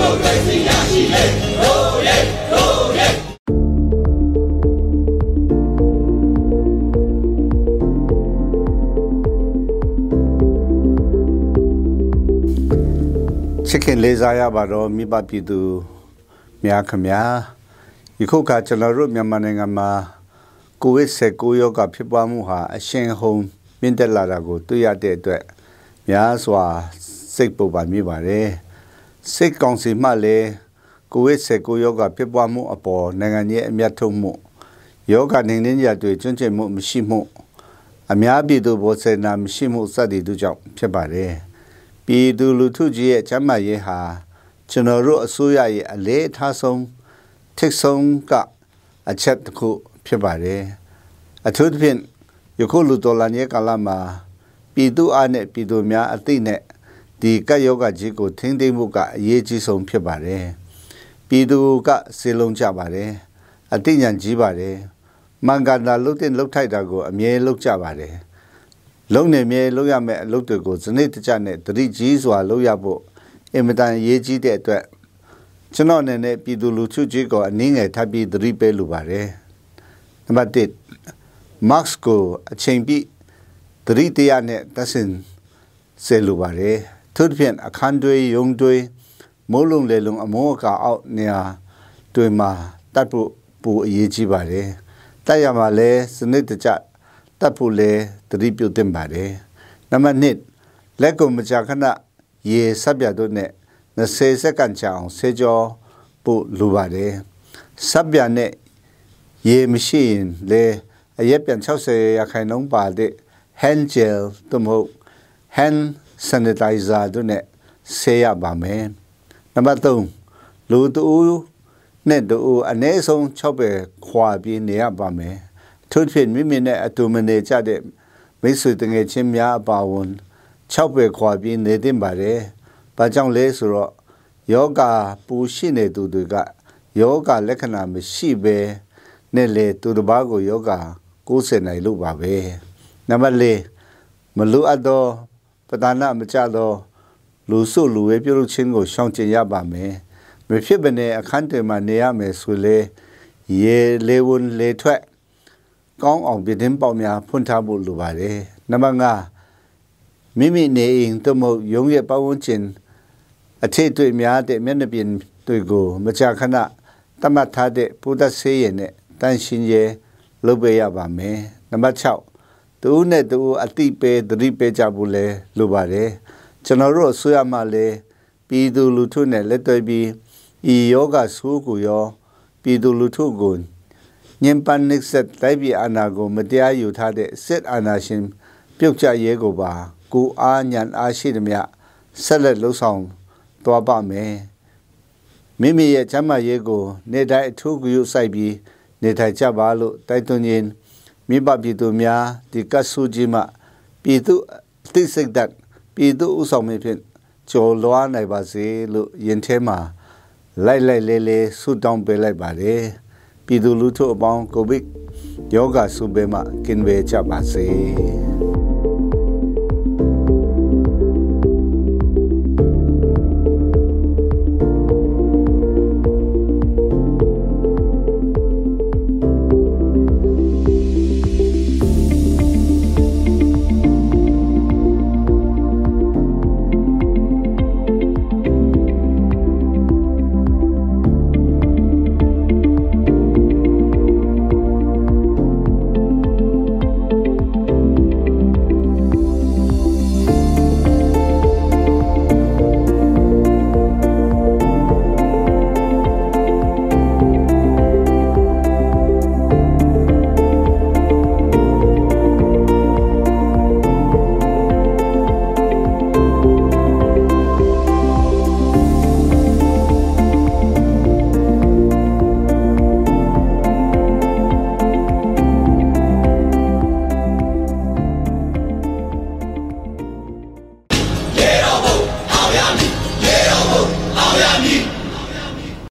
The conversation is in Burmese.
မိုကရေစီရရှိလေရိုးရဲရိုးရဲချစ်ခင်လေးစားရပါတော့မိဘပြည်သူများခမညာယခုကကျွန်တော်တို့မြန်မာနိုင်ငံမှာကိုဗစ်19ရောဂါဖြစ်ပွားမှုဟာအရှင်ဟုန်မြင့်တက်လာတာကိုတွေ့ရတဲ့အတွက်များစွာစိတ်ပူပါမိပါတယ် စိတ်ကောင်းစီမှလည်းကိုဗစ်19ရောဂါဖြစ်ပွားမှုအပေါ်နိုင်ငံရဲ့အမျက်ထုတ်မှုယောဂနေနေရတွေကျွမ်းကျင်မှုမရှိမှုအများပြည်သူဘောစေနာမရှိမှုစသည်တို့ကြောင့်ဖြစ်ပါတယ်ပြည်သူလူထုကြီးရဲ့ချမ်းသာရေးဟာကျွန်တော်တို့အစိုးရရဲ့အလေးအထားဆုံးထိတ်ဆုံးကအချက်တစ်ခုဖြစ်ပါတယ်အထူးသဖြင့်ယခုလူတော်လာရဲ့ကာလမှာပြည်သူအားနဲ့ပြည်သူများအသိနဲ့ ဒီကပ်ယောဂကြီးကိုထိန်းသိမ်းမှုကအရေးကြီးဆုံးဖြစ်ပါတယ်ပြည်သူကစေလုံးကြပါတယ်အသိဉာဏ်ကြီးပါတယ်မင်္ဂလာလုတ်တဲ့လုတ်ထိုက်တာကိုအမြဲလုတ်ကြပါတယ်လုံနေမြဲလုတ်ရမယ့်အလုပ်တွေကိုစနစ်တကျနဲ့တတိကြီးစွာလုပ်ရဖို့အင်မတန်အရေးကြီးတဲ့အတွက်ကျွန်တော်အနေနဲ့ပြည်သူလူထုကြီးကိုအနည်းငယ်ထပ်ပြီးသတိပေးလိုပါတယ်နံပါတ်1 Max ကိုအချိန်ပြည့်သတိတရားနဲ့တဆင်စေလိုပါတယ် သူတို့ဖြင့်အခန်းတွေယုံတွေမိုးလုံးလေလုံးအမောအကာအောက်နေရာတွေမှာတတ်ဖို့ပူအရေးကြီးပါတယ်တက်ရမှာလဲစနစ်တကျတတ်ဖို့လဲသတိပြုသင့်ပါတယ်နံပါတ်2လက်ကိုမကြာခဏရေဆက်ပြတို့နဲ့20စက္ကန့်ချအောင်ဆေးကြောပို့လိုပါတယ်ဆက်ပြနဲ့ရေမရှိရင်လေအရက်ပြန်60ရာခိုင်နှုန်းပါတဲ့ hand gel သို့မဟုတ် hand sanitizer တို့နဲ့ဆေးရပါမယ်နံပါတ်3လူတူနဲ့တူအနည်းဆုံး6ပဲခွာပြီးနေရပါမယ်ထို့ဖြစ်မိမိနဲ့အတူမနေကြတဲ့မိတ်ဆွေတငယ်ချင်းများအပါအဝင်6ပဲခွာပြီးနေသင့်ပါတယ်။ဘာကြောင့်လဲဆိုတော့ယောဂပူရှိနေသူတွေကယောဂလက္ခဏာမရှိဘဲနဲ့လေသူတစ်ပါးကိုယောဂ90နိုင်လို့ပါပဲ။နံပါတ်၄မလူအပ်သော ပဒါနမကြသောလူစုလူဝဲပြုလုပ်ခြင်းကိုရှောင်ကျဉ်ရပါမယ်။မဖြစ်ဘဲနဲ့အခန်းတွေမှာနေရမယ်ဆိုလေရေလေဝန်လေထွက်ကောင်းအောင်ပြတင်းပေါက်များဖွင့်ထားဖို့လိုပါတယ်။နံပါတ်5မိမိနေအိမ်သို့မဟုတ်ရုံးရဲ့ပတ်ဝန်းကျင်အထည်တွေများတဲ့မျက်နှာပြင်တွေကိုမကြာခဏတတ်မှတ်ထားတဲ့ပုဒ်သက်ဆေးရည်နဲ့တန်ရှင်းရဲလုပ်ပေးရပါမယ်။နံပါတ်6 တူနဲ့တူအတိပေးသတိပေးကြဖို့လဲလိုပါတယ်။ကျွန်တော်တို့ဆွေးရမှလဲပြည်သူလူထုနဲ့လက်တွဲပြီးဤယောဂဆိုးကိုရောပြည်သူလူထုကိုညင်ပန်နစ်ဆက်တိုက်ပြည်အာဏာကို မတရားယူထားတဲ့စစ်အာဏာရှင် ပြုတ်ကျရဲကိုပါကိုအားညံအားရှိသည်မြဆက်လက်လှုပ်ဆောင်သွားပါမယ်မိမိရဲ့ချမ်းသာရေးကို နေတိုင်းအထူးဂရုစိုက်ပြီးနေထိုင်ကြပါလို့တိုက်တွန်းရင်း မိဘပြည်သူများဒီကဆူကြီးမှပြည်သူသိစိတ်သက်ပြည်သူဥဆောင်မဖြင့်ကြော်လွားနိုင်ပါစေလို့ယင်ထဲမှာလိုက်လိုက်လေးလေးဆုတောင်းပေးလိုက်ပါတယ်ပြည်သူလူထုအပေါင်းကိုဗစ်ယောဂဆုဘေးမှကင်ဝေးကြပါစေ